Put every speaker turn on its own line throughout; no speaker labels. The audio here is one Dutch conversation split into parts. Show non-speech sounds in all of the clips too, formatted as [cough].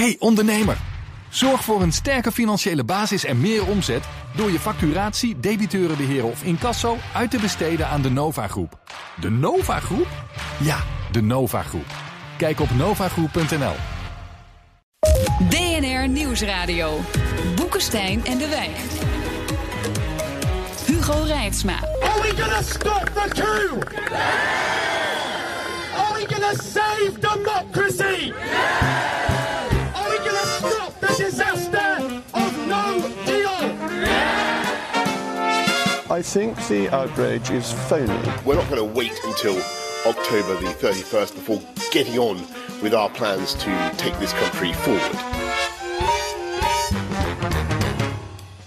Hey ondernemer, zorg voor een sterke financiële basis en meer omzet door je facturatie, debiteurenbeheer of incasso uit te besteden aan de Nova Groep. De Nova Groep? Ja, de Nova Groep. Kijk op novagroep.nl.
DNR Nieuwsradio. Boekenstein en de Wijk. Hugo Reitsma.
Are we gonna stop the coup? Are we gonna save democracy?
I think the outrage is phony.
We're not going to wait until October the 31st before getting on with our plans to take this country forward.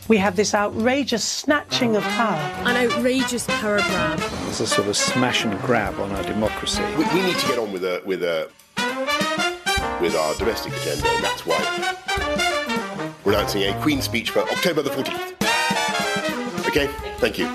We have this outrageous snatching of power.
An outrageous power grab.
It's a sort of smash and grab on our democracy.
We, we need to get on with a, with a, with our domestic agenda, and that's why we're announcing a Queen's speech for October the 14th. Okay, thank you.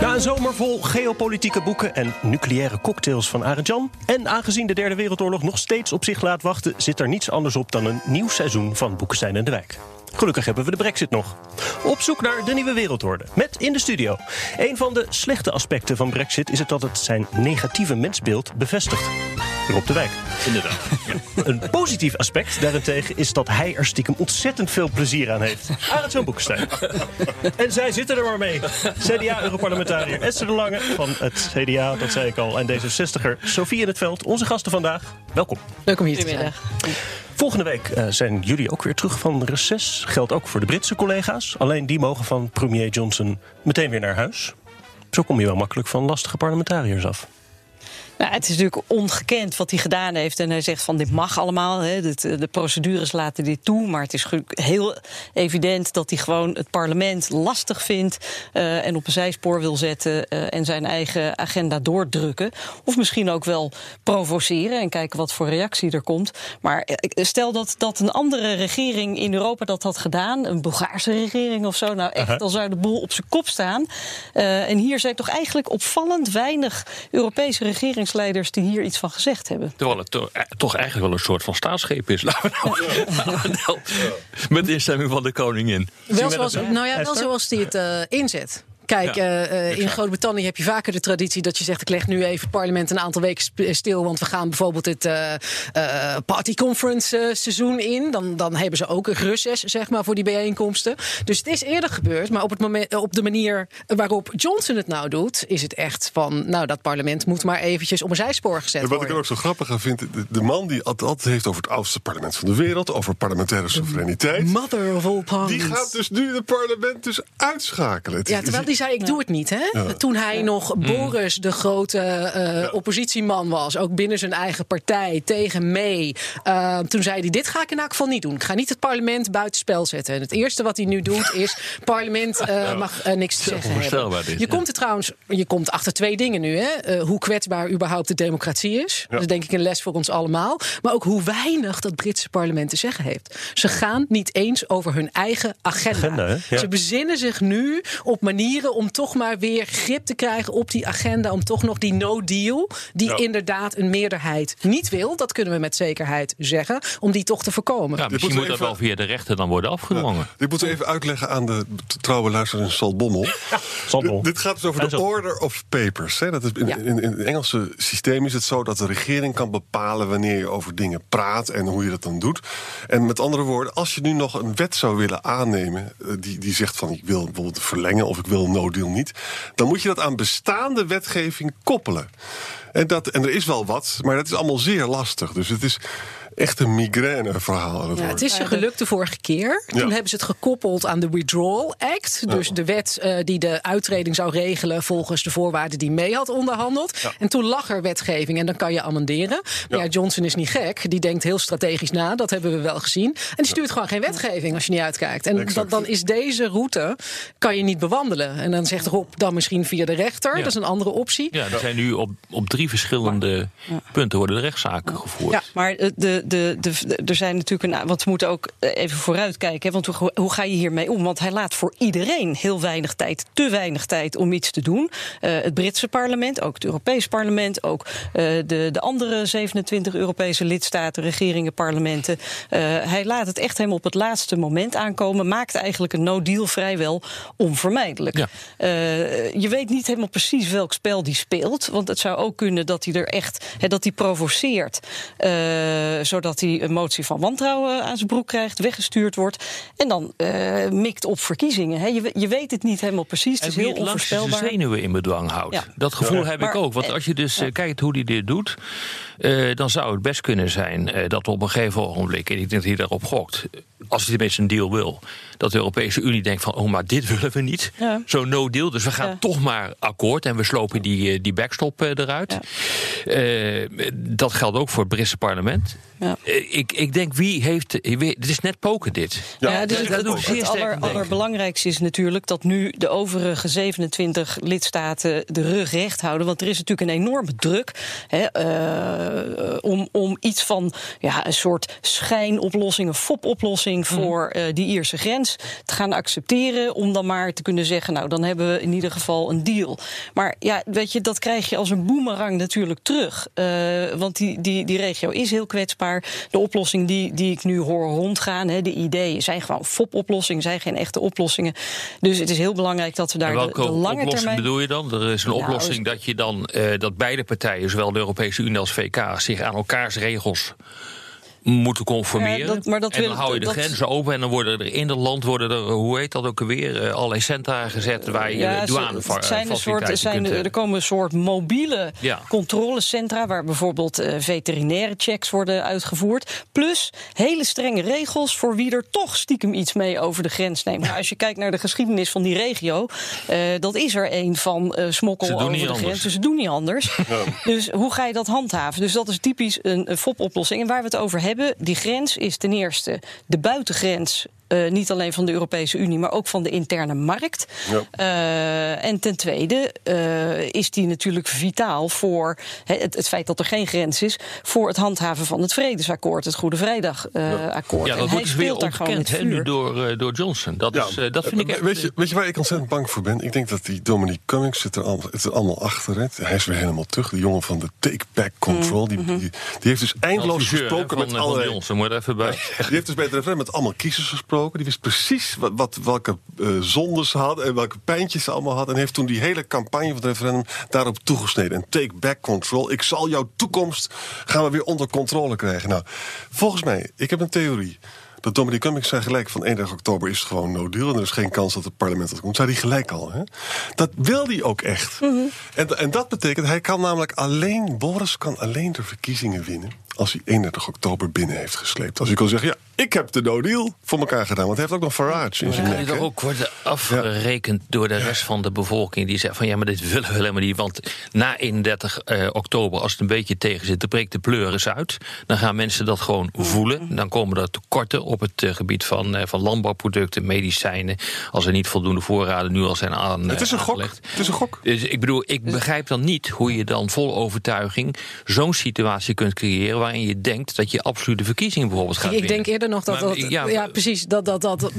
Na een zomer vol geopolitieke boeken en nucleaire cocktails van Arend Jan... en aangezien de Derde Wereldoorlog nog steeds op zich laat wachten... zit er niets anders op dan een nieuw seizoen van Boekenstein en de Wijk. Gelukkig hebben we de brexit nog. Op zoek naar de nieuwe wereldorde. Met in de studio. Een van de slechte aspecten van brexit is het dat het zijn negatieve mensbeeld bevestigt. Rob de Wijk.
Inderdaad. [laughs]
Een positief aspect daarentegen is dat hij er stiekem ontzettend veel plezier aan heeft. Arend Jan Boekenstein. [laughs] En zij zitten er maar mee. CDA-europarlementariër [laughs] Esther de Lange van het CDA, dat zei ik al. En D66er Sofie in het Veld, onze gasten vandaag. Welkom.
Leuk om hier te zijn.
Volgende week eh, zijn jullie ook weer terug van reces. Geldt ook voor de Britse collega's. Alleen die mogen van premier Johnson meteen weer naar huis. Zo kom je wel makkelijk van lastige parlementariërs af.
Nou, het is natuurlijk ongekend wat hij gedaan heeft. En hij zegt van dit mag allemaal. Hè. Dit, de procedures laten dit toe. Maar het is heel evident dat hij gewoon het parlement lastig vindt. Uh, en op een zijspoor wil zetten. Uh, en zijn eigen agenda doordrukken. Of misschien ook wel provoceren. En kijken wat voor reactie er komt. Maar stel dat, dat een andere regering in Europa dat had gedaan. Een Bulgaarse regering of zo. Nou echt, uh -huh. dan zou de boel op zijn kop staan. En hier zijn toch eigenlijk opvallend weinig Europese regerings leiders die hier iets van gezegd hebben.
Terwijl het to toch eigenlijk wel een soort van staatsgreep is. [laughs] Laten we nou, [laughs] met instemming van de koningin.
Wel zoals, nou ja, wel zoals hij het uh, inzet. Kijk, ja, uh, in Groot-Brittannië heb je vaker de traditie dat je zegt: ik leg nu even het parlement een aantal weken stil, want we gaan bijvoorbeeld het uh, uh, party conference seizoen in. Dan, dan hebben ze ook een reces, zeg maar, voor die bijeenkomsten. Dus het is eerder gebeurd, maar op, het moment, op de manier waarop Johnson het nou doet, is het echt van: nou, dat parlement moet maar eventjes op een zijspoor gezet
worden. Wat ik er ook zo grappig aan vind, de, man die het altijd heeft over het oudste parlement van de wereld, over parlementaire soevereiniteit.
Mother of all parliaments.
Die gaat dus nu het parlement dus uitschakelen.
Ja, terwijl die zei: ik doe het niet. Hè? Ja. Toen hij nog Boris, de grote uh, ja. oppositieman was, ook binnen zijn eigen partij, tegen May. Uh, toen zei hij: Dit ga ik in elk geval niet doen. Ik ga niet het parlement buitenspel zetten. En het eerste wat hij nu doet [laughs] is: parlement uh, mag niks te zeggen hebben.
Dit,
je komt er trouwens, je komt achter twee dingen nu. Hè? hoe kwetsbaar überhaupt de democratie is. Dat is denk ik een les voor ons allemaal. Maar ook hoe weinig dat Britse parlement te zeggen heeft. Ze gaan niet eens over hun eigen agenda.
agenda
Ze bezinnen zich nu op manieren om toch maar weer grip te krijgen op die agenda. Om toch nog die no-deal, die ja. inderdaad een meerderheid niet wil. Dat kunnen we met zekerheid zeggen. Om die toch te voorkomen.
Ja, misschien moet dat wel via de rechter dan worden afgedwongen. Ja,
moeten we even uitleggen aan de trouwe luisteraar in Sal Bommel. [laughs]
Bommel.
Dit gaat dus over de Order of Papers. Hè. Dat is in, in, in het Engelse systeem is het zo dat de regering kan bepalen wanneer je over dingen praat en hoe je dat dan doet. En met andere woorden, als je nu nog een wet zou willen aannemen die, die zegt van ik wil bijvoorbeeld verlengen of ik wil een no-deal niet, dan moet je dat aan bestaande wetgeving koppelen. En, dat, en er is wel wat, maar dat is allemaal zeer lastig. Dus het is echt een migraine-verhaal.
Het, ja, het is ze gelukt de vorige keer. Ja. Toen hebben ze het gekoppeld aan de Withdrawal Act. Dus ja. de wet uh, die de uittreding zou regelen volgens de voorwaarden die mee had onderhandeld. Ja. En toen lag er wetgeving en dan kan je amenderen. Maar ja. Johnson is niet gek. Die denkt heel strategisch na. Dat hebben we wel gezien. En die stuurt gewoon geen wetgeving als je niet uitkijkt. En dat, dan is deze route kan je niet bewandelen. En dan zegt Rob dan misschien via de rechter. Dat is een andere optie.
Ja, er zijn nu op, op drie verschillende punten worden de rechtszaken gevoerd.
Ja, maar de de, de, de, er zijn natuurlijk een. Want we moeten ook even vooruitkijken. Want hoe, hoe ga je hiermee om? Want hij laat voor iedereen heel weinig tijd, te weinig tijd om iets te doen. Uh, het Britse parlement, ook het Europees parlement, ook uh, de, de andere 27 Europese lidstaten, regeringen, parlementen. Uh, hij laat het echt helemaal op het laatste moment aankomen. Maakt eigenlijk een no-deal vrijwel onvermijdelijk. Ja. je weet niet helemaal precies welk spel die speelt. Want het zou ook kunnen dat hij er echt. Dat hij provoceert. Zodat hij een motie van wantrouwen aan zijn broek krijgt, weggestuurd wordt. En dan mikt op verkiezingen. Hè. Je, je weet het niet helemaal precies. Het is heel onvoorspelbaar.
de zenuwen in bedwang houdt.
Ja.
Dat gevoel
Ja.
heb
Maar-
ik ook. Want als je dus eh, kijkt hoe hij dit doet... eh, dan zou het best kunnen zijn eh, dat op een gegeven ogenblik... en ik denk dat hij daarop gokt... als hij tenminste een deal wil... dat de Europese Unie denkt van... oh, maar dit [laughs] willen we niet.
Ja.
Zo'n no-deal. Dus we gaan
Ja.
toch maar akkoord... en we slopen die, eh, die backstop eruit. Eh, dat geldt ook voor het Britse parlement.
Ja.
Ik, ik denk, wie heeft... Het is net poken, dit.
Ja, dus
dat
het,
doe ik zeer
het
sterk
aller, allerbelangrijkste is natuurlijk dat nu de overige 27 lidstaten de rug recht houden. Want er is natuurlijk een enorme druk hè, eh, om, om iets van ja, een soort schijnoplossing, een fopoplossing
Mhm.
voor eh, die Ierse grens te gaan accepteren. Om dan maar te kunnen zeggen, nou dan hebben we in ieder geval een deal. Maar ja, weet je, dat krijg je als een boemerang natuurlijk terug. Eh, want die, die, die regio is heel kwetsbaar. De oplossing die, die ik nu hoor rondgaan, hè, de ideeën zijn gewoon fopoplossingen, zijn geen echte oplossingen. Dus het is heel belangrijk dat we daar de, de lange
oplossing
termijn.
bedoel je dan? Er is een
Nou,
oplossing dat je dan eh, dat beide partijen, zowel de Europese Unie als VK, zich aan elkaars regels moeten conformeren.
Ja, dat- maar dat
en dan
wil-
hou je de
dat-
grenzen open en dan worden er in het land worden er, hoe heet dat ook alweer, eh, allerlei centra gezet waar je
Ja,
douane
het zijn een soort, er, zijn,
kunt, eh,
er komen een soort mobiele
Ja.
controlecentra waar bijvoorbeeld eh, veterinaire checks worden uitgevoerd. Plus hele strenge regels voor wie er toch stiekem iets mee over de grens neemt. Nou, als je kijkt naar de geschiedenis van die regio, eh, dat is er een van eh, smokkel over de
anders.
grens. Dus ze doen niet anders. Dus hoe ga je dat handhaven? Dus dat is typisch een, een FOP-oplossing. En waar we het over hebben, die grens is ten eerste de buitengrens. Eh, niet alleen van de Europese Unie, maar ook van de interne markt. Eh, en ten tweede eh, is die natuurlijk vitaal voor hè, het, het feit dat er geen grens is, voor het handhaven van het vredesakkoord, het Goede Vrijdag-akkoord.
ja, dat wordt dus weer ontkend nu door, eh, door Johnson. Dat, is, eh, dat vind ik echt...
Weet je, weet je waar ik ontzettend bang voor ben? Ik denk dat die Dominic Cummings zit er, al, het er allemaal achter. Hè. Hij is weer helemaal terug. De jongen van de Take Back Control. Die, die, die heeft dus eindeloos gesproken met
van
allerlei...
Johnson, moet er even bij
Die heeft dus bij het referendum met allemaal kiezers gesproken. Die wist precies wat, wat, welke eh, zondes ze hadden en welke pijntjes ze allemaal hadden. En heeft toen die hele campagne van het referendum daarop toegesneden. En take back control. Ik zal jouw toekomst gaan we weer onder controle krijgen. Nou, volgens mij, ik heb een theorie. Dat Dominic Cummings zei gelijk van 31 oktober is het gewoon no deal. En er is geen kans dat het parlement dat komt. Zei hij gelijk al. Hè? Dat wil hij ook echt. en, en dat betekent, hij kan namelijk alleen, Boris kan alleen de verkiezingen winnen. Als hij 31 oktober binnen heeft gesleept. Als hij kan zeggen, ja, ik heb de no deal voor elkaar gedaan. Want hij heeft ook nog Farage in zijn nek. hè?
ook worden afgerekend door de rest van de bevolking. Die zegt van ja, maar dit willen we helemaal niet. Want na 31 eh, oktober, als het een beetje tegen zit, dan breekt de pleuris uit. Dan gaan mensen dat gewoon voelen. Dan komen er tekorten op het eh, gebied van, eh, van landbouwproducten, medicijnen. Als er niet voldoende voorraden nu al zijn aan.
Het is een gok. Het is een gok.
Dus ik bedoel, ik begrijp dan niet hoe je dan vol overtuiging zo'n situatie kunt creëren waarin je denkt dat je absolute verkiezingen bijvoorbeeld gaat
Ik
winnen.
denk eerder nog dat
Maar,
dat.
ja,
Ja, precies. Dat, dat, dat,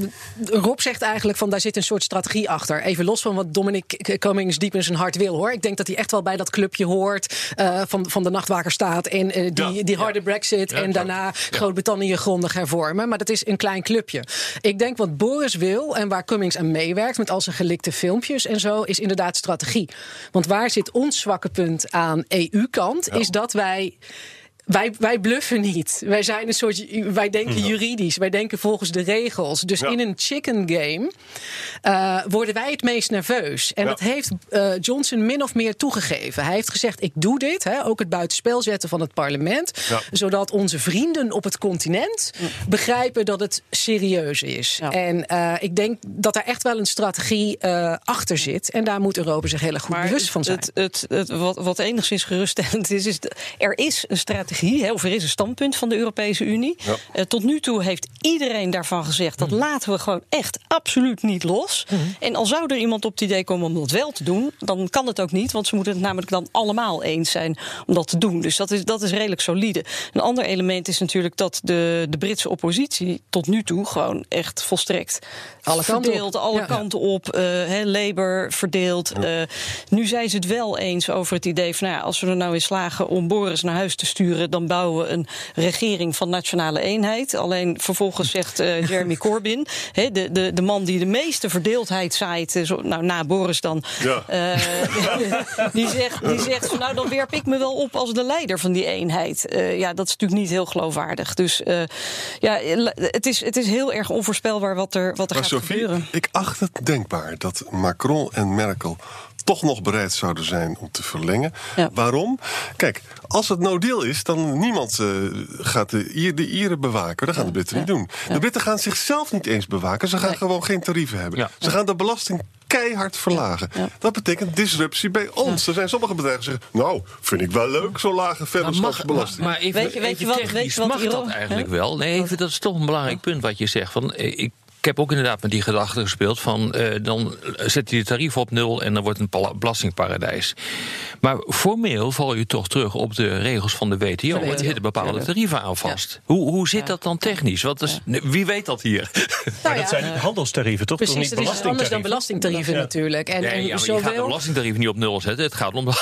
Rob zegt eigenlijk van daar zit een soort strategie achter. Even los van wat Dominic Cummings diep in zijn hart wil hoor. Ik denk dat hij echt wel bij dat clubje hoort. eh, van, van de nachtwaker staat. En eh, die,
Ja,
die harde brexit. En daarna Groot-Brittannië grondig hervormen. Maar dat is een klein clubje. Ik denk wat Boris wil en waar Cummings aan meewerkt. met al zijn gelikte filmpjes en zo. is inderdaad strategie. Want waar zit ons zwakke punt aan EU-kant? Is dat wij. Wij, wij bluffen niet. Wij zijn een soort. Wij denken juridisch. Wij denken volgens de regels. Dus
Ja.
in een chicken game eh, worden wij het meest nerveus. En
Ja.
dat heeft eh, Johnson min of meer toegegeven. Hij heeft gezegd: ik doe dit. Hè, ook het buitenspel zetten van het parlement.
Ja.
Zodat onze vrienden op het continent begrijpen dat het serieus is.
Ja.
En eh, ik denk dat er echt wel een strategie eh, achter zit. En daar moet Europa zich heel erg goed bewust van zijn.
Het, het, het, wat, wat enigszins geruststellend is, is de- er is een strategie, hè, of er is een standpunt van de Europese Unie.
Ja.
Eh, tot nu toe heeft iedereen daarvan gezegd dat laten we gewoon echt absoluut niet los.
Mhm.
En al zou er iemand op het idee komen om dat wel te doen, dan kan het ook niet, want ze moeten het namelijk dan allemaal eens zijn om dat te doen. Dus dat is, dat is redelijk solide. Een ander element is natuurlijk dat de, de Britse oppositie tot nu toe gewoon echt volstrekt
Alle kanten
verdeeld, alle
Ja.
kanten op. eh Labour verdeeld. Eh, nu zijn ze het wel eens over het idee van, nou ja, als we er nou in slagen om Boris naar huis te sturen, dan bouwen we een regering van nationale eenheid. Alleen vervolgens zegt eh, [laughs] Jeremy Corbyn, hè, de, de, de man die de meeste verdeeldheid zaait, eh, zo, nou na Boris dan,
Ja.
eh, [laughs] die zegt, die zegt van, nou dan werp ik me wel op als de leider van die eenheid. Eh, ja, dat is natuurlijk niet heel geloofwaardig. Dus eh, ja, het is, het is heel erg onvoorspelbaar wat er, wat er
Maar
gaat
Sophie,
gebeuren.
ik acht het denkbaar dat Macron en Merkel toch nog bereid zouden zijn om te verlengen. Waarom? Kijk, als het no deal is, dan niemand eh, gaat de, Ier- de Ieren bewaken. Dat gaan de Britten niet doen. De Britten gaan zichzelf niet eens bewaken. Ze gaan gewoon geen tarieven hebben. Ze gaan de belasting keihard verlagen. Dat betekent disruptie bij ons. Er zijn sommige bedrijven die zeggen... nou, vind ik wel leuk, zo'n lage vennootschapsbelasting.
Maar even,
Weet je- weet je
even
wat-
technisch,
weet je wat
mag dat eigenlijk wel? Nee, even, dat is toch een belangrijk punt wat je zegt. Van, eh, ik, ik heb ook inderdaad met die gedachte gespeeld van... eh, dan zet je de tarief op nul en dan wordt het een belastingparadijs. Maar formeel val je toch terug op de regels van de WTO. Want er zitten bepaalde tarieven aan vast. Hoe, hoe zit dat dan technisch? Wat is, wie weet dat hier? [laughs]
Maar dat zijn handelstarieven, toch? toch
Precies,
niet
dat is anders dan belastingtarieven natuurlijk. En, en
je gaat de belastingtarieven niet op nul zetten. Het gaat om. [laughs]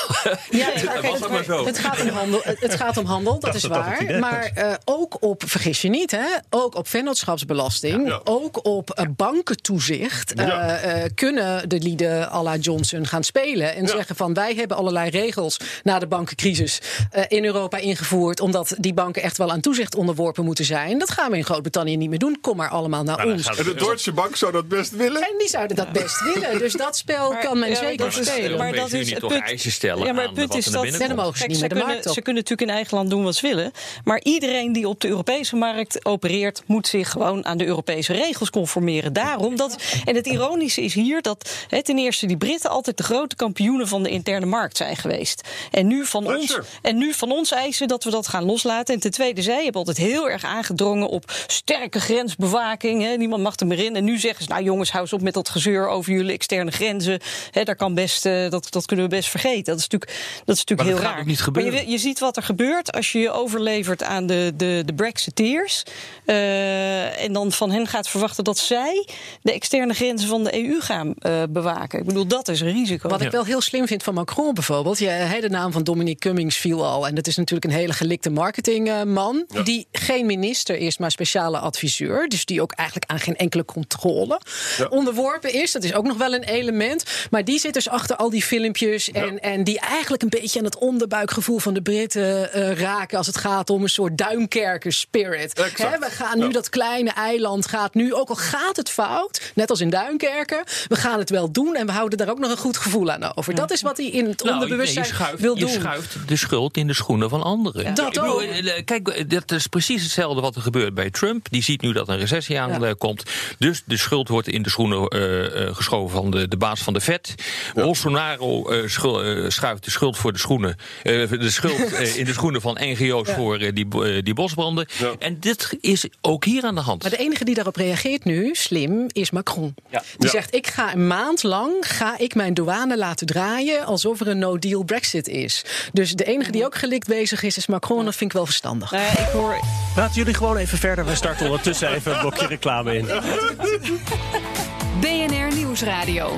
Het gaat om handel, het gaat om handel dat is
dat
waar. Maar eh, ook op, vergis je niet, hè, ook op vennootschapsbelasting, ook op eh, bankentoezicht eh,
Ja.
eh, kunnen de lieden à la Johnson gaan spelen en zeggen van wij hebben allerlei regels na de bankencrisis eh, in Europa ingevoerd, omdat die banken echt wel aan toezicht onderworpen moeten zijn. Dat gaan we in Groot-Brittannië niet meer doen. Kom maar allemaal naar ons.
En de Deutsche Bank zou dat best willen.
En die zouden dat best willen. Dus dat spel kan men
ja,
zeker spelen.
maar dat is het punt.
eisen stellen
Ja, maar het
aan
punt
wat
is dat. Kijk, ze, kunnen,
op.
ze kunnen natuurlijk in eigen land doen wat ze willen. Maar iedereen die op de Europese markt opereert, moet zich gewoon aan de Europese regels conformeren. Daarom dat. En het ironische is hier dat hè, ten eerste die Britten altijd de grote kampioenen van de interne markt zijn geweest. En nu van ons, en nu van ons eisen dat we dat gaan loslaten. En ten tweede, zij hebben altijd heel erg aangedrongen op sterke grensbewaking. Hè. Niemand mag er meer in. En nu zeggen ze, nou jongens, hou eens op met dat gezeur over jullie externe grenzen. Hè, daar kan best, eh, dat, dat kunnen we best vergeten. Dat is natuurlijk, dat is natuurlijk
Maar
heel
dat
raar. maar je, je ziet wat er gebeurt als je je overlevert aan de, de, de Brexiteers. eh, en dan van hen gaat verwachten dat zij de externe grenzen van de EU gaan eh, bewaken. Ik bedoel, dat is een risico.
Wat ik wel heel slim vind van Macron bijvoorbeeld. Hè, de naam van Dominique Cummings viel al. En dat is natuurlijk een hele gelikte marketingman.
Ja.
Die geen minister is, maar speciale adviseur. Dus die ook eigenlijk aan geen enkele controle onderworpen is. Dat is ook nog wel een element. Maar die zit dus achter al die filmpjes. En, en die eigenlijk een beetje aan het onderbuikgevoel van de Britten eh, raken. Als het gaat om een soort Duinkerker spirit. Hè, we gaan nu dat kleine eiland gaat nu, ook al gaat het fout. Net als in Duinkerken. We gaan het wel doen. En we houden daar ook nog een goed gevoel aan over. Dat is wat hij in het
Nou,
onderbewustzijn
nee, je schuift,
wil
je
doen.
schuift de schuld in de schoenen van anderen.
Dat ook.
eh, Kijk, dat is precies hetzelfde wat er gebeurt bij Trump. Die ziet nu dat een recessie aankomt. Dus de schuld wordt in de schoenen eh, eh, geschoven van de, de baas van de Fed. Bolsonaro schul- schuift de schuld voor de schoenen. de schuld [laughs] in de schoenen van NGO's
Ja.
voor die, die bosbranden. En dit is ook hier aan de hand.
Maar de enige die daarop reageert nu, slim, is Macron. Die
Ja.
zegt, ik ga een maand lang ga ik mijn douane laten draaien... alsof er een no-deal brexit is. Dus de enige die ook gelikt bezig is, is Macron. Dat vind ik wel verstandig.
Nou ik hoor...
Praten jullie gewoon even verder. We starten ondertussen even een blokje reclame in. [laughs]
BNR Nieuwsradio.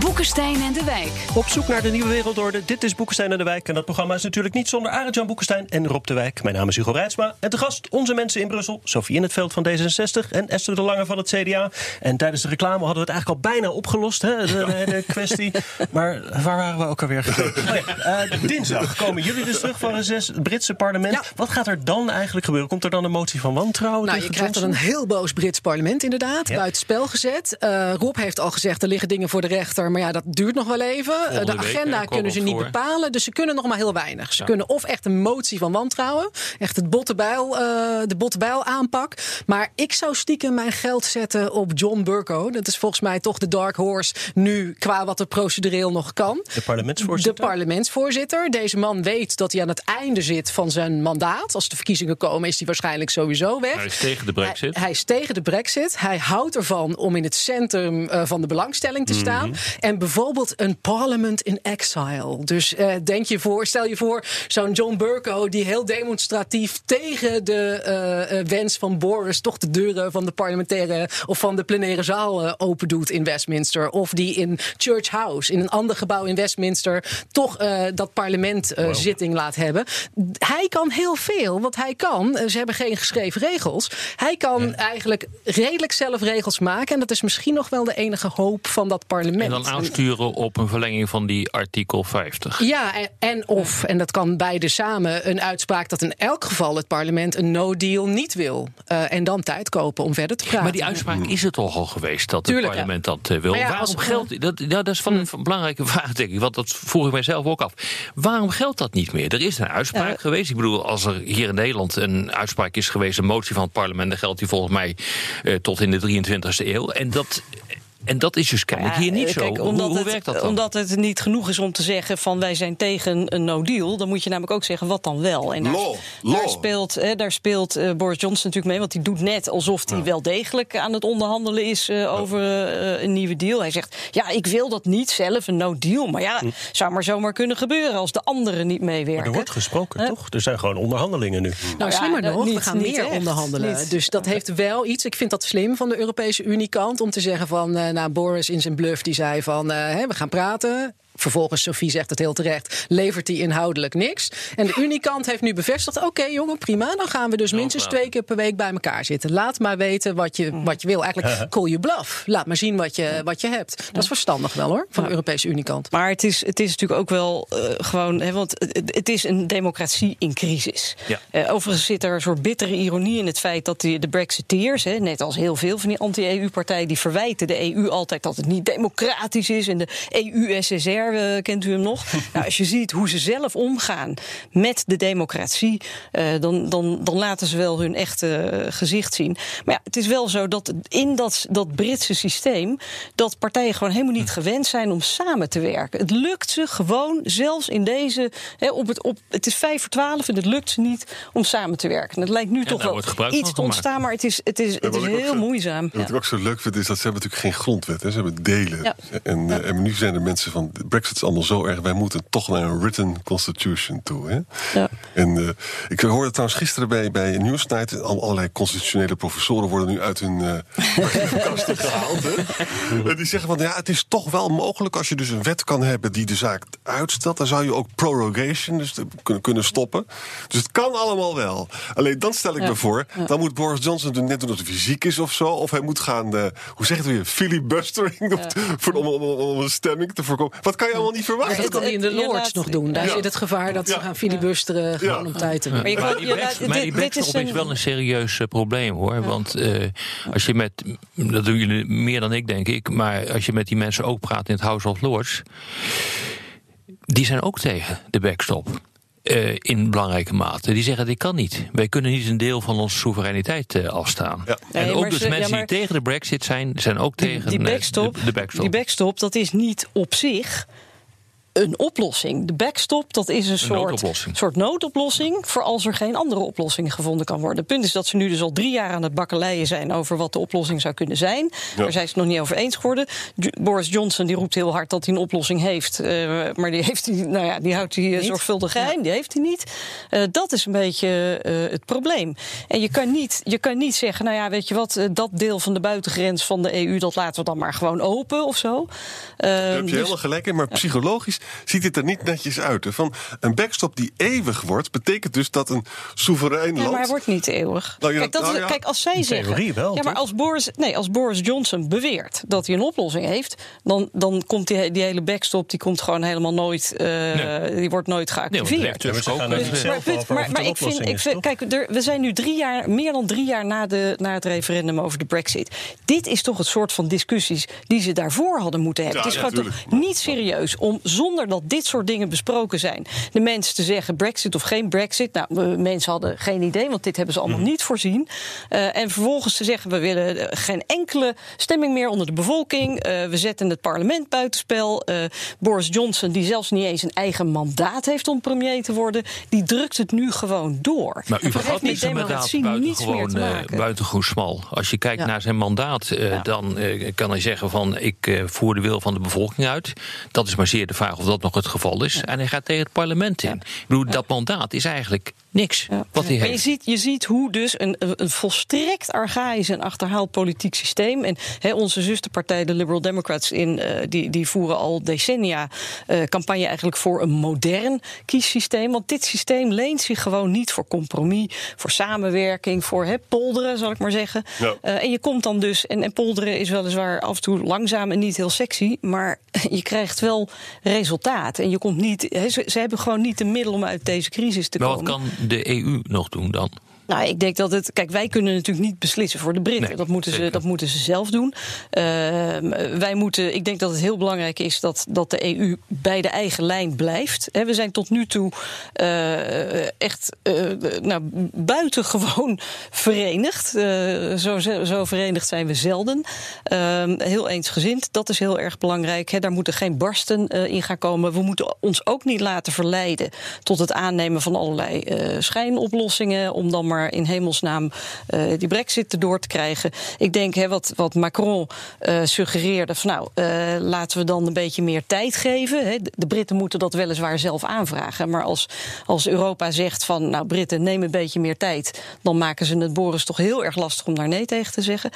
Boekenstein en de Wijk.
Op zoek naar de nieuwe wereldorde. Dit is Boekenstein en de Wijk. En dat programma is natuurlijk niet zonder Arend-Jan Boekenstein en Rob de Wijk. Mijn naam is Hugo Reitsma. En te gast onze mensen in Brussel. Sophie in het veld van D66 en Esther de Lange van het CDA. En tijdens de reclame hadden we het eigenlijk al bijna opgelost, hè, de, de, de kwestie. Maar waar waren we ook alweer gebleven? Oh ja, eh, dinsdag komen jullie dus terug van reces, het Britse parlement. Wat gaat er dan eigenlijk gebeuren? Komt er dan een motie van wantrouwen
Nou, je krijgt dan een heel boos Brits parlement inderdaad,
Ja.
buitenspel gezet. Eh, Rob heeft al gezegd, er liggen dingen voor de rechter Maar ja, dat duurt nog wel even. Eh,
Volgende
de agenda kunnen ze niet
voor.
bepalen. Dus ze kunnen nog maar heel weinig. Ze
Ja.
kunnen of echt een motie van wantrouwen. Echt het bottebijl, eh, de bottebijl aanpak. Maar ik zou stiekem mijn geld zetten op John Burko. Dat is volgens mij toch de dark horse nu qua wat er procedureel nog kan.
De parlementsvoorzitter?
De parlementsvoorzitter. Deze man weet dat hij aan het einde zit van zijn mandaat. Als de verkiezingen komen, is hij waarschijnlijk sowieso weg.
Hij is tegen de brexit.
Hij, hij is tegen de brexit. Hij houdt ervan om in het centrum eh, van de belangstelling te staan. En bijvoorbeeld een parliament in exile. Dus eh, denk je voor, stel je voor, zo'n John Burko die heel demonstratief tegen de eh, eh, wens van Boris toch de deuren van de parlementaire of van de plenaire zaal eh, open doet in Westminster. Of die in Church House, in een ander gebouw in Westminster, toch dat parlement zitting laat hebben. Hij kan heel veel, want hij kan, ze hebben geen geschreven regels. Hij kan eigenlijk redelijk zelf regels maken. En dat is misschien nog wel de enige hoop van dat parlement.
Dan aansturen op een verlenging van die artikel 50.
Ja, en, en of, en dat kan beide samen, een uitspraak dat in elk geval het parlement een no-deal niet wil. Eh, en dan tijd kopen om verder te praten.
Maar die uitspraak is er toch al geweest dat
Tuurlijk,
het parlement dat eh, wil.
Ja,
Waarom geldt dat? Ja, dat is van een belangrijke [laughs] vraag, denk ik. Want dat vroeg ik mijzelf ook af. Waarom geldt dat niet meer? Er is een uitspraak geweest. Ik bedoel, als er hier in Nederland een uitspraak is geweest, een motie van het parlement, dan geldt die volgens mij eh, tot in de 23e eeuw. En dat. En dat is dus kennelijk hier niet
eh,
zo. Hoe-
omdat
hoe,
het,
werkt dat dan?
Omdat het niet genoeg is om te zeggen van wij zijn tegen een no-deal. Dan moet je namelijk ook zeggen wat dan wel. En daar,
Law,
daar
law.
speelt, hè, daar speelt eh, Boris Johnson natuurlijk mee. Want die doet net alsof hij wel degelijk aan het onderhandelen is eh, over eh, een nieuwe deal. Hij zegt, ja, ik wil dat niet zelf, een no-deal. Maar ja, zou maar zomaar kunnen gebeuren als de anderen niet meewerken.
Maar er wordt gesproken, toch? Er zijn gewoon onderhandelingen nu.
Nou,
ja,
slimmer nog, we
niet-
gaan
niet
meer
echt.
onderhandelen.
Niet.
Dus dat heeft wel iets. Ik vind dat slim van de Europese Unie-kant om te zeggen van, eh, nou, Boris in zijn bluff die zei van, eh, we gaan praten. Vervolgens, Sophie zegt het heel terecht, levert hij inhoudelijk niks. En de Unie-kant heeft nu bevestigd, oké jongen, prima. Dan gaan we dus minstens
praten.
twee keer per week bij elkaar zitten. Laat maar weten wat je, wat je wil. Eigenlijk call je bluff. Laat maar zien wat je, wat je hebt. Dat is verstandig wel hoor, van de Europese Unie-kant.
Maar het is, het is natuurlijk ook wel eh, gewoon, hè, want het, het is een democratie in crisis.
Ja.
Eh, overigens zit er een soort bittere ironie in het feit dat die, de Brexiteers, hè, net als heel veel van die anti-EU-partijen, die verwijten de EU altijd dat het niet democratisch is. En de EU-SSR, eh, kent u hem nog? [laughs] nou, als je ziet hoe ze zelf omgaan met de democratie, eh, dan, dan, dan laten ze wel hun echte eh, gezicht zien. Maar ja, het is wel zo dat in dat, dat Britse systeem, dat partijen gewoon helemaal niet gewend zijn om samen te werken. Het lukt ze gewoon, zelfs in deze, hè, op het, op, het is vijf voor twaalf en het lukt ze niet om samen te werken. Het lijkt nu toch wel iets te ontstaan, maar het is, het is, het is heel
zo-
moeizaam.
Wat ik ook zo leuk vind is dat ze hebben natuurlijk geen grondwet. Hè. Ze hebben delen. En, en nu zijn er mensen van Brexit is allemaal zo erg. Wij moeten toch naar een written constitution toe. Hè.
Ja.
En eh, ik hoorde trouwens gisteren bij, bij Newsnight. Al, allerlei constitutionele professoren worden nu uit hun archievenkasten gehaald. Hè. [laughs] En die zeggen van ja, het is toch wel mogelijk als je dus een wet kan hebben die de zaak uitstelt. Dan zou je ook prorogation dus kunnen, kunnen stoppen. Dus het kan allemaal wel. Alleen dan stel ik
Ja.
me voor, dan moet Boris Johnson doen net doen hij ziek is of zo. Of hij moet gaan, eh, hoe zeg je het weer, filibustering om, voor, om, om, om een stemming te voorkomen. Wat kan je allemaal niet verwachten?
Dat kan hij in de Lords nog doen. Daar
Ja.
zit het gevaar dat ze
Ja.
gaan filibusteren gewoon om tijd te winnen.
Maar kan-
die Brexit
is
wel een serieus probleem hoor. Want eh, als je met, dat doen jullie meer dan ik denk ik, maar als je met die mensen ook praat in het House of Lords, die zijn ook tegen de backstop. Eh, in belangrijke mate. Die zeggen: dit kan niet. Wij kunnen niet een deel van onze soevereiniteit eh, afstaan.
Ja.
En ook dus
ze-
mensen
ja, maar-
die tegen de Brexit zijn, zijn ook tegen
die
eh,
backstop,
de, de backstop.
Die backstop, dat is niet op zich een oplossing. De backstop, dat is een, soort,
noodoplossing.
soort noodoplossing... voor als er geen andere oplossing gevonden kan worden. Het punt is dat ze nu dus al drie jaar aan het bakkeleien zijn... over wat de oplossing zou kunnen zijn. Daar zijn ze het nog niet over eens geworden. Boris Johnson die roept heel hard dat hij een oplossing heeft... eh, maar die, heeft hij, nou ja, die houdt hij eh, zorgvuldig geheim. Die heeft hij niet. Eh, dat is een beetje eh, het probleem. En je kan, niet, je kan niet zeggen... nou ja, weet je wat, dat deel van de buitengrens van de EU... dat laten we dan maar gewoon open of zo.
Daar heb je
dus-
helemaal gelijk in, maar psychologisch ziet dit er niet netjes uit. Van een backstop die eeuwig wordt, betekent dus dat een soeverein
Ja,
land.
maar hij wordt niet eeuwig.
Nou ja,
kijk, dat is-
nou ja.
kijk, als zij
In
zeggen.
theorie wel,
ja, maar
toch?
als Boris, nee, als Boris Johnson beweert dat hij een oplossing heeft, dan, dan komt die, die hele backstop die komt gewoon helemaal nooit. eh, Die wordt nooit geactiveerd.
Maar er niet
Dus-
zelf
maar,
over
maar,
of
maar
het
ik vind, ik vind kijk, er, we zijn nu drie jaar, meer dan drie jaar na, de, na het referendum over de Brexit. Dit is toch het soort van discussies die ze daarvoor hadden moeten hebben.
Ja,
het is
ja,
gewoon toch niet serieus om zonder dat dit soort dingen besproken zijn, de mensen te zeggen Brexit of geen Brexit. Nou, we- mensen hadden geen idee, want dit hebben ze allemaal niet voorzien. Eh, en vervolgens te zeggen we willen eh, geen enkele stemming meer onder de bevolking. Eh, we zetten het parlement buitenspel. Eh, Boris Johnson, die zelfs niet eens een eigen mandaat heeft om premier te worden, die drukt het nu gewoon door.
Maar u vergat
niets meer te
buitengewoon,
maken.
buitengewoon smal. Als je kijkt
Ja.
naar zijn mandaat, dan kan hij zeggen van ik voer de wil van de bevolking uit. Dat is maar zeer de vraag of dat nog het geval is. En hij gaat tegen het parlement in. Ik bedoel, dat mandaat is eigenlijk niks wat hij
Maar je ziet, je ziet hoe dus een, een volstrekt archaïs en achterhaald politiek systeem. En hè, onze zusterpartij, de Liberal Democrats, in, eh, die, die voeren al decennia eh, campagne eigenlijk voor een modern kiessysteem. Want dit systeem leent zich gewoon niet voor compromis, voor samenwerking, voor hè, polderen, zal ik maar zeggen.
Ja.
Eh, en je komt dan dus, en, en polderen is weliswaar af en toe langzaam en niet heel sexy, maar [laughs] je krijgt wel resultaat. En je komt niet, hè, ze, ze hebben gewoon niet de middel om uit deze crisis te
Maar
komen.
wat kan de EU nog doen dan?
Nou, ik denk dat het. Kijk, wij kunnen natuurlijk niet beslissen voor de Britten.
Nee,
dat, moeten ze, dat moeten ze zelf doen. Ehm, wij moeten. Ik denk dat het heel belangrijk is dat, dat de EU bij de eigen lijn blijft. We zijn tot nu toe eh, echt eh, nou, buitengewoon [laughs] verenigd. Eh, zo, zo verenigd zijn we zelden. Ehm, heel eensgezind. Dat is heel erg belangrijk. Hè, daar moeten geen barsten in gaan komen. We moeten ons ook niet laten verleiden tot het aannemen van allerlei schijnoplossingen. Om dan maar in hemelsnaam eh, die brexit erdoor te krijgen. Ik denk hè, wat, wat Macron eh, suggereerde: van nou, eh, laten we dan een beetje meer tijd geven. De- Britten moeten dat weliswaar zelf aanvragen. Maar als, als Europa zegt van nou, Britten, neem een beetje meer tijd. dan maken ze het Boris toch heel erg lastig om daar nee tegen te zeggen.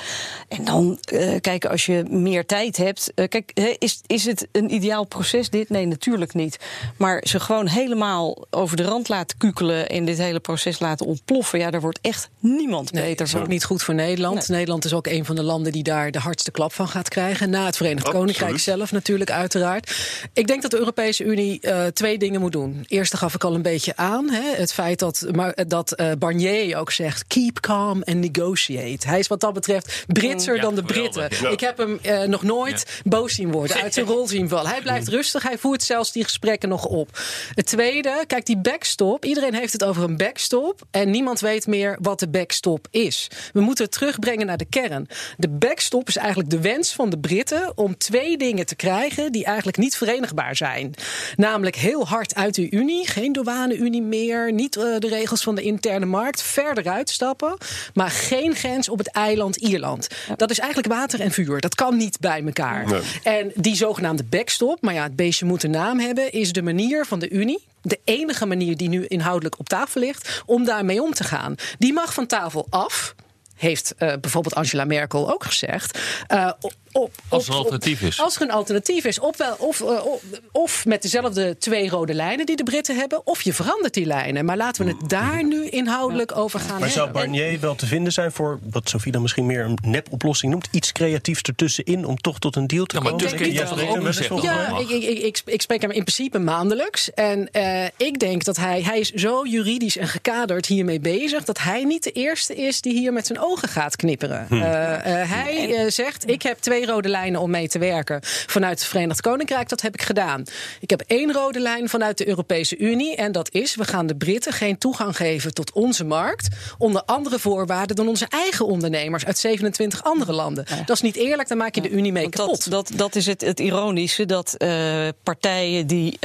En dan, kijk, als je meer tijd hebt. kijk, is, is het een ideaal proces dit? Nee, natuurlijk niet. Maar ze gewoon helemaal over de rand laten kukelen. en dit hele proces laten ontploffen. ja, daar wordt echt niemand
Nee,
beter
is
van.
ook niet goed voor Nederland. Nederland is ook een van de landen die daar de hardste klap van gaat krijgen. Na het Verenigd
Absoluut.
Koninkrijk zelf natuurlijk, uiteraard. Ik denk dat de Europese Unie eh, twee dingen moet doen. Eerste gaf ik al een beetje aan. Hè, het feit dat, maar, dat eh, Barnier ook zegt: keep calm and negotiate. Hij is wat dat betreft Britser
Ja,
dan de Britten.
ja.
Ik heb hem eh, nog nooit boos zien worden, uit zijn [laughs] rol zien vallen. Hij blijft rustig, hij voert zelfs die gesprekken nog op. Het tweede, kijk, die backstop. Iedereen heeft het over een backstop. En niemand weet meer wat de backstop is. We moeten het terugbrengen naar de kern. De backstop is eigenlijk de wens van de Britten om twee dingen te krijgen die eigenlijk niet verenigbaar zijn. Namelijk heel hard uit de Unie, geen douane-Unie meer, niet eh, de regels van de interne markt, verder uitstappen, maar geen grens op het eiland Ierland. Dat is eigenlijk water en vuur. Dat kan niet bij elkaar.
Nee.
En die zogenaamde backstop, maar ja, het beestje moet een naam hebben, is de manier van de Unie. De enige manier die nu inhoudelijk op tafel ligt om daarmee om te gaan. Die mag van tafel af. Heeft eh, bijvoorbeeld Angela Merkel ook gezegd. Eh, op- op-
Als er een
op-
alternatief is.
Als er een alternatief is. Of, wel, of, eh, of, of met dezelfde twee rode lijnen die de Britten hebben. Of je verandert die lijnen. Maar laten we het daar nu inhoudelijk over gaan
Maar zou. Barnier wel te vinden zijn voor wat Sofie dan misschien meer een nep-oplossing noemt? Iets creatiefs ertussenin om toch tot een deal te
maar
komen? Ja,
ook gezegd.
Ja, ik, ik, ik, ik, spreek hem in principe maandelijks. En eh, ik denk dat hij, hij is zo juridisch en gekaderd hiermee bezig... dat hij niet de eerste is die hier met zijn ogen gaat knipperen.
Hm.
Eh, eh, hij eh, zegt, ik heb twee rode lijnen om mee te werken vanuit het Verenigd Koninkrijk. Dat heb ik gedaan. Ik heb één rode lijn vanuit de Europese Unie. En dat is, we gaan de Britten geen toegang geven tot onze markt... onder andere voorwaarden dan onze eigen ondernemers... uit 27 andere landen. Dat is niet eerlijk, dan maak je de Unie mee
Want
kapot.
Dat, dat, dat is het, het ironische, dat eh, partijen die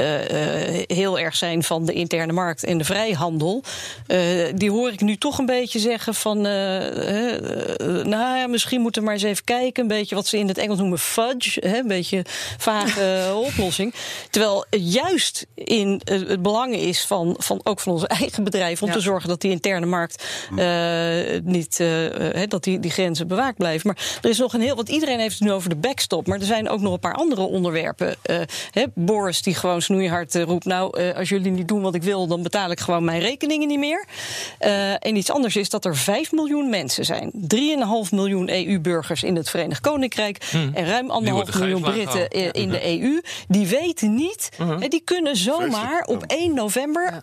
heel erg zijn van de interne markt en de vrijhandel, eh, die hoor ik nu toch een beetje zeggen van, eh, hè, eh, nou ja, misschien moeten we maar eens even kijken. Een beetje wat ze in het Engels noemen fudge. Hè, een beetje vage [laughs] oplossing. Terwijl juist in eh, het belang is van, van ook van onze eigen bedrijf om
Ja.
te zorgen dat die interne markt eh, niet eh, hè, dat die, die grenzen bewaakt blijven. Maar er is nog een heel. Want iedereen heeft het nu over de backstop. Maar er zijn ook nog een paar andere onderwerpen. Eh, hè, Boris die gewoon snoeihard eh, roept. Nou, eh, als jullie niet doen wat ik wil, dan betaal ik gewoon mijn rekeningen niet meer. Eh, en iets anders is dat er 5 miljoen mensen zijn. 3,5 miljoen EU-burgers in het Verenigd Koninkrijk. En ruim 1,5
wordt de
miljoen Britten eh,
gehouden.
in de EU. Die weten niet. hè, die kunnen zomaar op 1 november.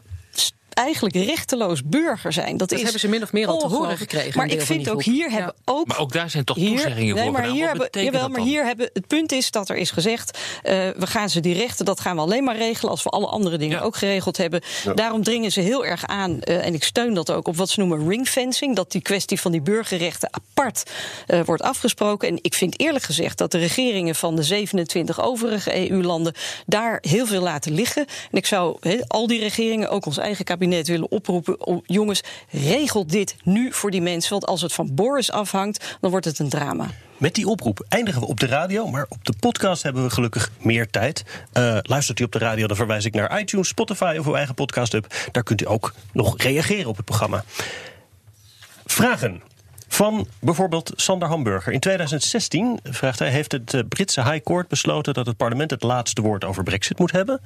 Eigenlijk rechteloos burger zijn. Dat,
Dat
is
hebben ze min of meer al te horen gekregen,
Maar ik vind ook hier
Ja.
hebben ook.
Maar ook daar zijn toch
Hier-
toezeggingen
nee,
voor
maar
gedaan.
hier hebben, jawel, maar hier hebben het punt is dat er is gezegd: eh, we gaan ze die rechten, dat gaan we alleen maar regelen als we alle andere dingen ook geregeld hebben. Daarom dringen ze heel erg aan, eh, en ik steun dat ook, op wat ze noemen ringfencing, dat die kwestie van die burgerrechten apart eh, wordt afgesproken. En ik vind eerlijk gezegd dat de regeringen van de 27 overige EU-landen daar heel veel laten liggen. En ik zou he, al die regeringen, ook ons eigen kabinet, willen oproepen jongens, regel dit nu voor die mensen, want als het van Boris afhangt, dan wordt het een drama.
Met die oproep eindigen we op de radio, maar op de podcast hebben we gelukkig meer tijd. Eh, luistert u op de radio, dan verwijs ik naar iTunes, Spotify of uw eigen podcast-app. Daar kunt u ook nog reageren op het programma. Vragen. Van bijvoorbeeld Sander Hamburger. In 2016, vraagt hij, heeft het eh, Britse High Court besloten dat het parlement het laatste woord over Brexit moet hebben.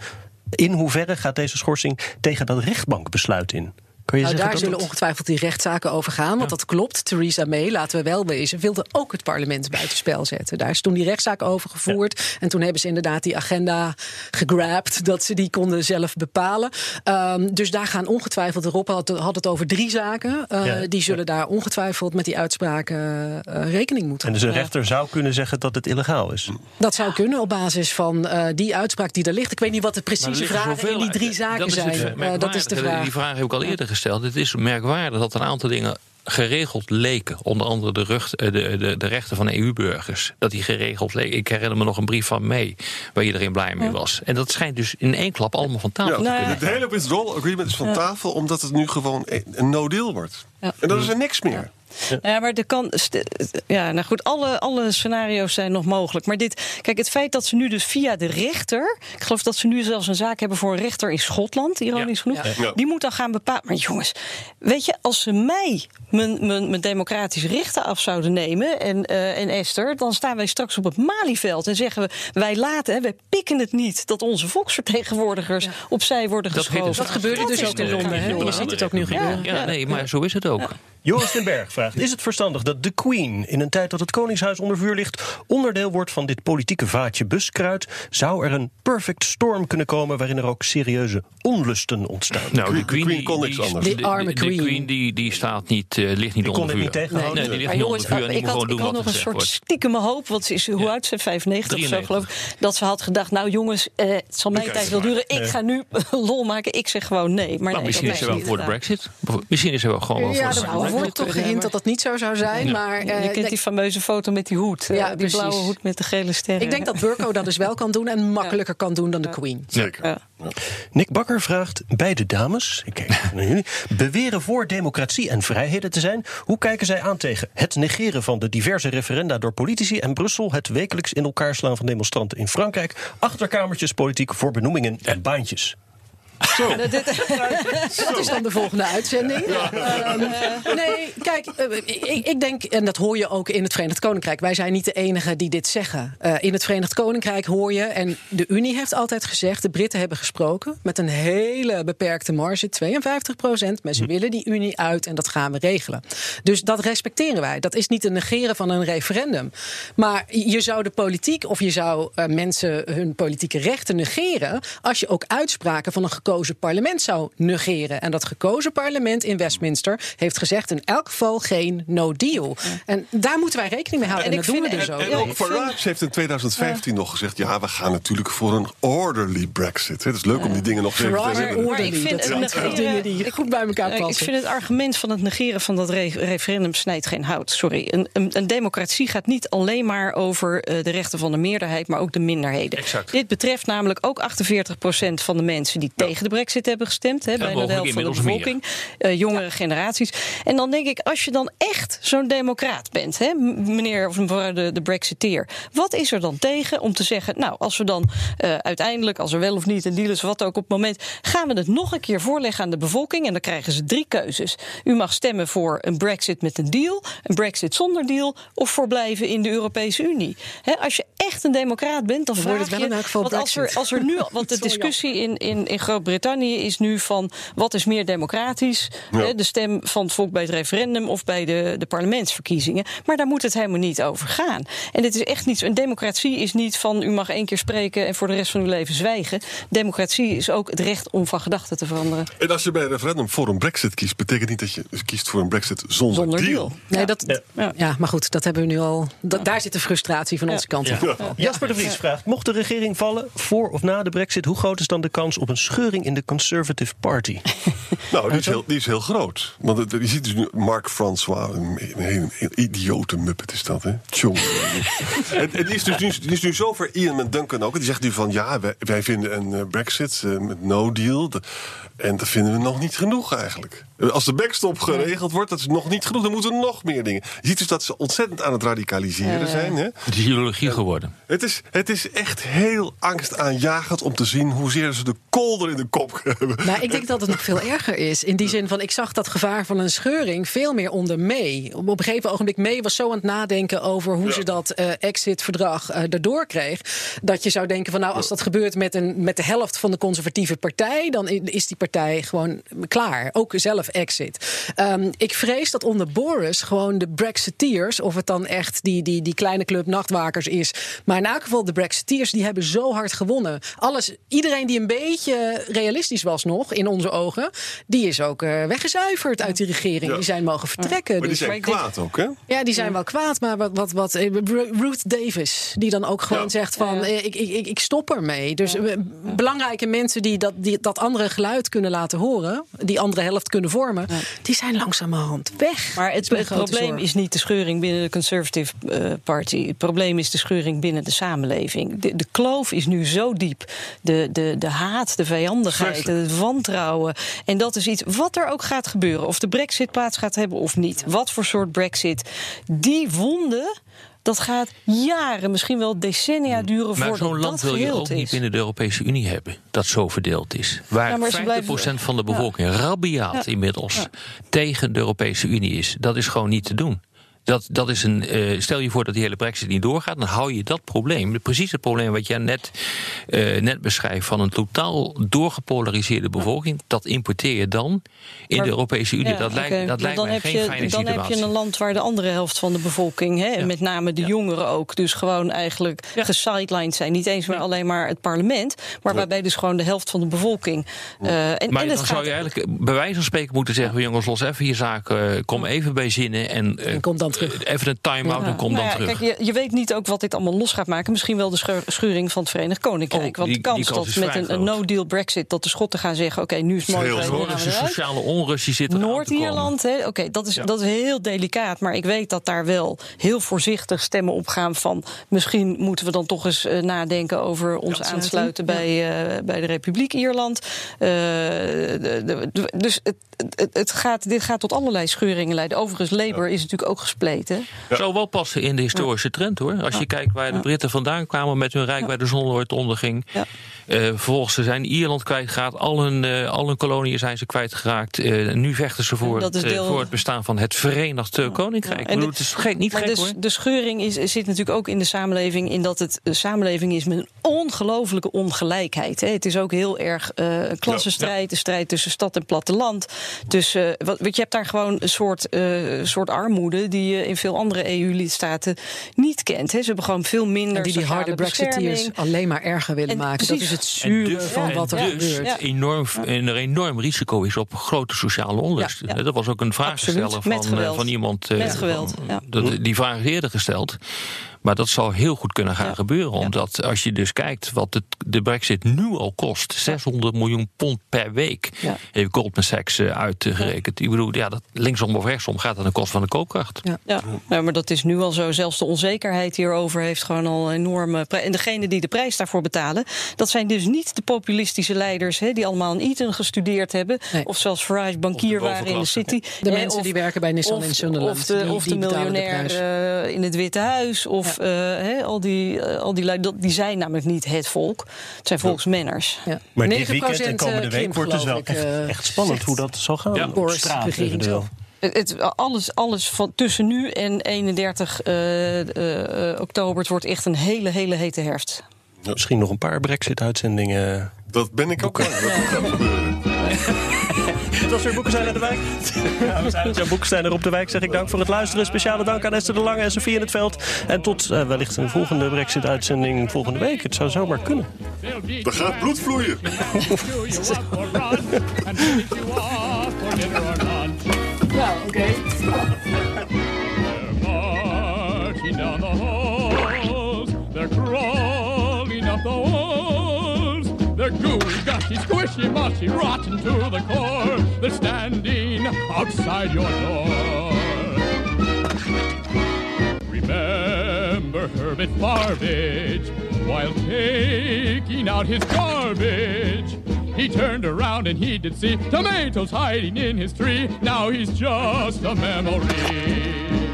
In hoeverre gaat deze schorsing tegen dat rechtbankbesluit in? Kan je
Nou, daar zullen
dat-
ongetwijfeld die rechtszaken over gaan. Want dat klopt. Theresa May, laten we wel wezen, wilde ook het parlement buitenspel zetten. Daar is toen die rechtszaak over gevoerd. En toen hebben ze inderdaad die agenda gegrabt. Dat ze die konden zelf bepalen. Ehm, dus daar gaan ongetwijfeld erop. Had, had het over drie zaken. eh,
Ja,
die zullen daar ongetwijfeld met die uitspraken eh, rekening moeten
En dus een rechter zou kunnen zeggen dat het illegaal is.
Dat zou kunnen op basis van eh, die uitspraak die er ligt. Ik weet niet wat de precieze vragen in die
uit.
drie zaken
dat is het
zijn. Dat is de vraag.
Die vraag heb ik al eerder gesteld. Het is merkwaardig dat een aantal dingen geregeld leken. Onder andere de, eh, de, de, de rechten van EU-burgers. Dat die geregeld leken. Ik herinner me nog een brief van mee waar iedereen blij mee was. En dat schijnt dus in één klap allemaal van tafel
Ja,
te kunnen.
Het hele withdrawal agreement is van tafel omdat het nu gewoon een- no-deal wordt.
Ja.
En dat is er niks meer.
Ja, maar er kan. Ja, nou goed, alle, alle scenario's zijn nog mogelijk. Maar dit. Kijk, het feit dat ze nu dus via de rechter. Ik geloof dat ze nu zelfs een zaak hebben voor een rechter in Schotland, ironisch genoeg.
Ja.
Die moet dan gaan bepalen. Maar jongens, weet je, als ze mij mijn, mijn, mijn democratische rechten af zouden nemen. En, eh, en Esther, dan staan wij straks op het Malieveld. En zeggen we: wij laten, hè, wij pikken het niet dat onze volksvertegenwoordigers opzij worden
Dat
geschoven.
Dat gebeurde
Dat
dus ook in
de-
Londen. hè? Je ziet het ook nu gebeuren.
Ja, nee, maar zo is het ook.
Joris den Berg vraagt: Is het verstandig dat de Queen, in een tijd dat het Koningshuis onder vuur ligt, onderdeel wordt van dit politieke vaatje buskruid? Zou er een perfect storm kunnen komen waarin er ook serieuze onlusten ontstaan?
Nou, de
Queen
Queen,
kon
die,
niks
die-
anders.
de-
Die arme
de- de
Queen.
Queen die, die staat niet, eh, ligt niet
Die kon
onder vuur.
niet tegenhouden?
Nee, die ligt
Maar
niet
jongens,
onder vuur. En
ik
moet
had, ik
doen
had
wat
nog
er
een soort
wordt.
stiekeme hoop, want ze is, hoe
Ja.
oud is ze? 95 of zo
93.
geloof ik. Dat ze had gedacht, nou jongens, eh, het zal mijn tijd wel duren. Ik ga nu [laughs] lol maken. Ik zeg gewoon nee. Maar
Nou,
nee,
misschien is ze
is
wel voor de brexit. Misschien is ze wel gewoon wel
Ja,
voor de
er
brexit.
wordt toch gehind dat dat niet zo zou zijn. Maar eh,
Je kent die fameuze foto met die hoed.
Ja,
eh, die
precies.
blauwe hoed met de gele sterren.
ik denk dat Burko dat dus wel kan doen en makkelijker kan doen dan de Queen.
Zeker.
Ja.
Nick Bakker vraagt: Beide dames, ik kijk even naar jullie, beweren voor democratie en vrijheden te zijn. Hoe kijken zij aan tegen het negeren van de diverse referenda door politici en Brussel, het wekelijks in elkaar slaan van demonstranten in Frankrijk, achterkamertjespolitiek voor benoemingen en baantjes? [laughs]
Dat is dan de volgende uitzending. Ehm, nee, kijk, eh, ik, ik denk, en dat hoor je ook in het Verenigd Koninkrijk. Wij zijn niet de enigen die dit zeggen. Eh, in het Verenigd Koninkrijk hoor je, en de Unie heeft altijd gezegd, de Britten hebben gesproken met een hele beperkte marge, 52 procent. Maar ze willen die Unie uit en dat gaan we regelen. Dus dat respecteren wij. Dat is niet een negeren van een referendum. Maar je zou de politiek of je zou eh, mensen hun politieke rechten negeren. als je ook uitspraken van een gekozen parlement zou negeren. En dat gekozen parlement in Westminster heeft gezegd in elk geval geen no deal. En daar moeten wij rekening mee houden. En,
En
dat doen we dus
En
ook.
ook Farage heeft in 2015 nog gezegd... ja, we gaan natuurlijk voor een orderly brexit. Het is leuk om die dingen nog even te.
Maar ik vind
Dat zijn dingen die goed bij elkaar
Eh, Ik
passen.
vind het argument van het negeren van dat re- referendum snijdt geen hout. Sorry. Een, een, een democratie gaat niet alleen maar over eh, de rechten van de meerderheid, maar ook de minderheden.
Exact.
Dit betreft namelijk ook 48% van de mensen die tegen tegen de brexit hebben gestemd. Hè, bijna de helft van de bevolking. Eh, jongere generaties. En dan denk ik, als je dan echt zo'n democraat bent, hè, meneer of mevrouw de, de brexiteer. Wat is er dan tegen om te zeggen, nou, als we dan eh, uiteindelijk, als er wel of niet een deal is, wat ook op het moment, gaan we het nog een keer voorleggen aan de bevolking. En dan krijgen ze drie keuzes. U mag stemmen voor een brexit met een deal, een brexit zonder deal of voor blijven in de Europese Unie. Als je echt een democraat bent, dan
Dan wordt
vraag
het wel
je.
in elk geval
want als er, als er nu, [laughs] want de discussie in, in, in Groot-Brittannië is nu van wat is meer democratisch,
Ja.
hè, de stem van het volk bij het referendum of bij de, de parlementsverkiezingen. Maar daar moet het helemaal niet over gaan. En dit is echt niet. Een democratie is niet van u mag één keer spreken en voor de rest van uw leven zwijgen. Democratie is ook het recht om van gedachten te veranderen.
En als je bij een referendum voor een brexit kiest... betekent niet dat je kiest voor een brexit zonder,
Zonder
deal.
deal.
Nee, dat,
Ja.
ja. maar goed, dat hebben we nu al. da- daar zit de frustratie van onze kant
Jasper de Vries vraagt: mocht de regering vallen voor of na de Brexit, hoe groot is dan de kans op een scheuring in de Conservative Party? [laughs]
Nou, die is, heel, die is heel groot. Want het- je ziet dus nu Mark François, een, een, idiote muppet is dat, hè? Tjonge. [laughs] en, en die, is dus nu, die is nu zover, Ian met Duncan ook. Die zegt nu van, ja, wij, wij vinden een eh, brexit eh, met no deal. De- en dat vinden we nog niet genoeg eigenlijk. Als de backstop geregeld wordt, dat is nog niet genoeg. Dan moeten er nog meer dingen. Je ziet dus dat ze ontzettend aan het radicaliseren zijn, hè?
Het is ideologie geworden.
Het is, het is echt heel angstaanjagend om te zien hoezeer ze de kolder in de kop [laughs] hebben.
Nou, ik denk dat het nog veel erger is. In die zin van, ik zag dat gevaar van een scheuring veel meer onder mee. Op een gegeven ogenblik mee was zo aan het nadenken over hoe ze dat eh, exit-verdrag eh erdoor kreeg. Dat je zou denken van, nou, als dat gebeurt met, een, met de helft van de conservatieve partij, dan is die partij gewoon klaar. Ook zelf exit. Ehm, ik vrees dat onder Boris gewoon de Brexiteers, of het dan echt die, die, die kleine club nachtwakers is, maar in elk geval de Brexiteers, die hebben zo hard gewonnen. Alles, iedereen die een beetje realistisch was nog, in onze ogen, die is ook eh, weggezuiverd uit die regering. Die zijn mogen vertrekken.
Maar die
Dus-
zijn kwaad ook, hè?
ja, die zijn wel kwaad, maar wat, wat, wat eh, Ru- Ruth Davis, die dan ook gewoon
Ja.
zegt van eh, ik, ik, ik, ik stop ermee. Dus belangrijke mensen die dat, die dat andere geluid kunnen laten horen, die andere helft kunnen vormen, die zijn langzamerhand weg.
Maar het, het probleem
zorg.
is niet de scheuring binnen de Conservative Party. Het probleem is de scheuring binnen de samenleving. De, de kloof is nu zo diep. De, de, de haat, de vijandigheid, het wantrouwen. En dat is iets wat er ook gaat gebeuren. Of de brexit plaats gaat hebben of niet. Wat voor soort brexit. Die wonden... Dat gaat jaren, misschien wel decennia duren
Maar
voordat
zo'n land
dat
wil je ook niet binnen de Europese Unie hebben. Dat zo verdeeld is. Waar
Ja, maar ze
50%
blijven-
van de
Ja.
bevolking rabiaat
Ja.
inmiddels
Ja.
tegen de Europese Unie is. Dat is gewoon niet te doen. Dat, dat is een, eh, stel je voor dat die hele brexit niet doorgaat, dan hou je dat probleem. Precies het probleem wat jij net, eh, net beschrijft van een totaal doorgepolariseerde bevolking. Dat importeer je dan in
Maar-
de Europese Unie.
Ja,
dat lijkt, dat
Maar
lijkt
dan
mij
heb
geen
je,
fijne
Dan
situatie.
heb je een land waar de andere helft van de bevolking, hè, en met name de jongeren ook, dus gewoon eigenlijk gesidelined zijn. Niet eens meer alleen maar het parlement, maar waarbij dus gewoon de helft van de bevolking. eh, en,
Maar
en
dan
het
zou
gaat,
je eigenlijk bij wijze van spreken moeten zeggen: jongens, los even je zaak, eh, kom even bij zinnen en,
kom dan terug.
Even een time-out en kom
Nou
dan
ja,
terug.
Kijk, je, je weet niet ook wat dit allemaal los gaat maken. Misschien wel de scheur- scheuring van het Verenigd Koninkrijk.
Oh,
Want
die-
de kans dat met een, no-deal Brexit dat de Schotten gaan zeggen: oké, nu is het mooi.
heel
gaan
Dus de sociale onrust die zit er aan te komen.
Noord-Ierland, hè, oké, dat, is, dat is heel delicaat. Maar ik weet dat daar wel heel voorzichtig stemmen opgaan van... misschien moeten we dan toch eens eh, nadenken over ons aansluiten bij, eh, bij de Republiek Ierland. Eh, de- de- de- dus het, het, het gaat, dit gaat tot allerlei scheuringen leiden. Overigens, Labour is natuurlijk ook gespleten.
Zou wel passen in de historische trend hoor. Als je kijkt waar de Britten vandaan kwamen met hun rijk waar de zon nooit onderging. Eh, vervolgens ze zijn Ierland kwijtgeraakt. Al hun, eh, al hun koloniën zijn ze kwijtgeraakt. Eh, nu vechten ze voor, het,
deel-
voor het bestaan van het Verenigd Koninkrijk.
En
bedoel,
de-
het is gek, niet
maar
gek
de,
hoor.
de scheuring is, zit natuurlijk ook in de samenleving... in dat het een samenleving is met een ongelofelijke ongelijkheid. Hè. Het is ook heel erg eh, een klassenstrijd, een strijd tussen stad en platteland. Dus eh, wat, wat, je hebt daar gewoon een soort, eh, soort armoede... die je in veel andere EU-lidstaten niet kent. Hè. Ze hebben gewoon veel minder
En die die harde Brexiteers alleen maar erger willen
En
maken.
precies.
Dat is het zure
dus-
van wat er
dus
gebeurt.
Enorm, en er enorm risico is op grote sociale onrust.
Ja, ja.
Dat was ook een vraag
Absoluut,
gesteld
met
van, eh,
geweld.
van iemand. eh,
Met geweld,
van-
ja.
dat- die vraag is eerder gesteld. Maar dat zal heel goed kunnen gaan gebeuren. Omdat als je dus kijkt wat het, de brexit nu al kost... 600 miljoen pond per week, heeft Goldman Sachs uh, uitgerekend. Ik bedoel, ja, dat linksom of rechtsom gaat aan de kost van de koopkracht.
Ja, ja. maar dat is nu al zo. Zelfs de onzekerheid hierover heeft gewoon al enorme... En degene die de prijs daarvoor betalen... dat zijn dus niet de populistische leiders... Hè, die allemaal in Eton gestudeerd hebben... of zelfs Farage bankier waren in de City.
De mensen die werken bij Nissan in Sunderland.
Of de, of de miljonair uh, in het Witte Huis. Of ja. uh, al die, uh, al die, die zijn namelijk niet het volk. Het zijn volksmenners.
Ja. Maar dit weekend en komende week wordt dus wel echt, echt spannend hoe dat zal gaan. Ja.
Op straat eventueel. Het, alles, alles van tussen nu en 31 oktober. Het wordt echt een hele, hele hete herfst.
Misschien nog een paar Brexit-uitzendingen.
Dat ben ik ook. Ja. Dat gaat gebeuren. [laughs]
Het was weer Boekenstein aan de Wijk. Ja, we zijn het. Boekenstein er op de Wijk. Zeg ik dank voor het luisteren. Speciale dank aan Esther de Lange en Sofie in het veld. En tot uh, wellicht een volgende Brexit-uitzending volgende week. Het zou zomaar kunnen.
Er gaat bloed vloeien. [laughs]
ja, oké. Okay.
They're crawling up the walls. They're gooey, gushy, squishy, mushy, rotten to the core. They're standing outside your door. Remember Herbert Farbage while taking out his garbage. He turned around and he did see tomatoes hiding in his tree. Now he's just a memory.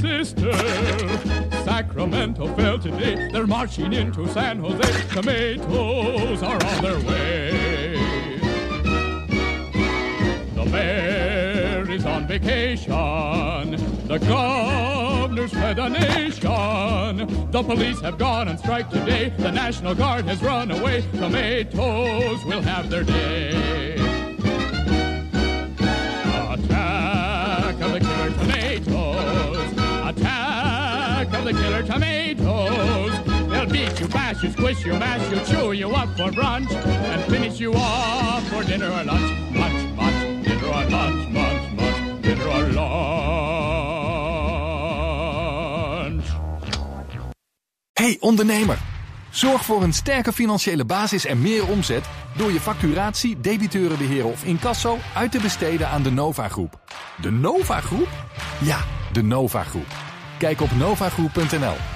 Sister. Sacramento fell today. They're marching into San Jose. Tomatoes are on their way. The mayor is on vacation. The governor's fed a nation. The police have gone on strike today. The National Guard has run away. Tomatoes will have their day. Attack of the killer tomatoes. Of the killer tomatoes. They'll beat you, bash you, squish you, mash you, chew you up for brunch, and finish you off for dinner or lunch. Munch, munch, dinner or lunch, munch, munch, dinner or lunch.
Hey ondernemer, zorg voor een sterke financiële basis en meer omzet door je facturatie, debiteurenbeheer of incasso uit te besteden aan de Nova Groep. De Nova Groep? Ja, de Nova Groep. Kijk op novagroep.nl.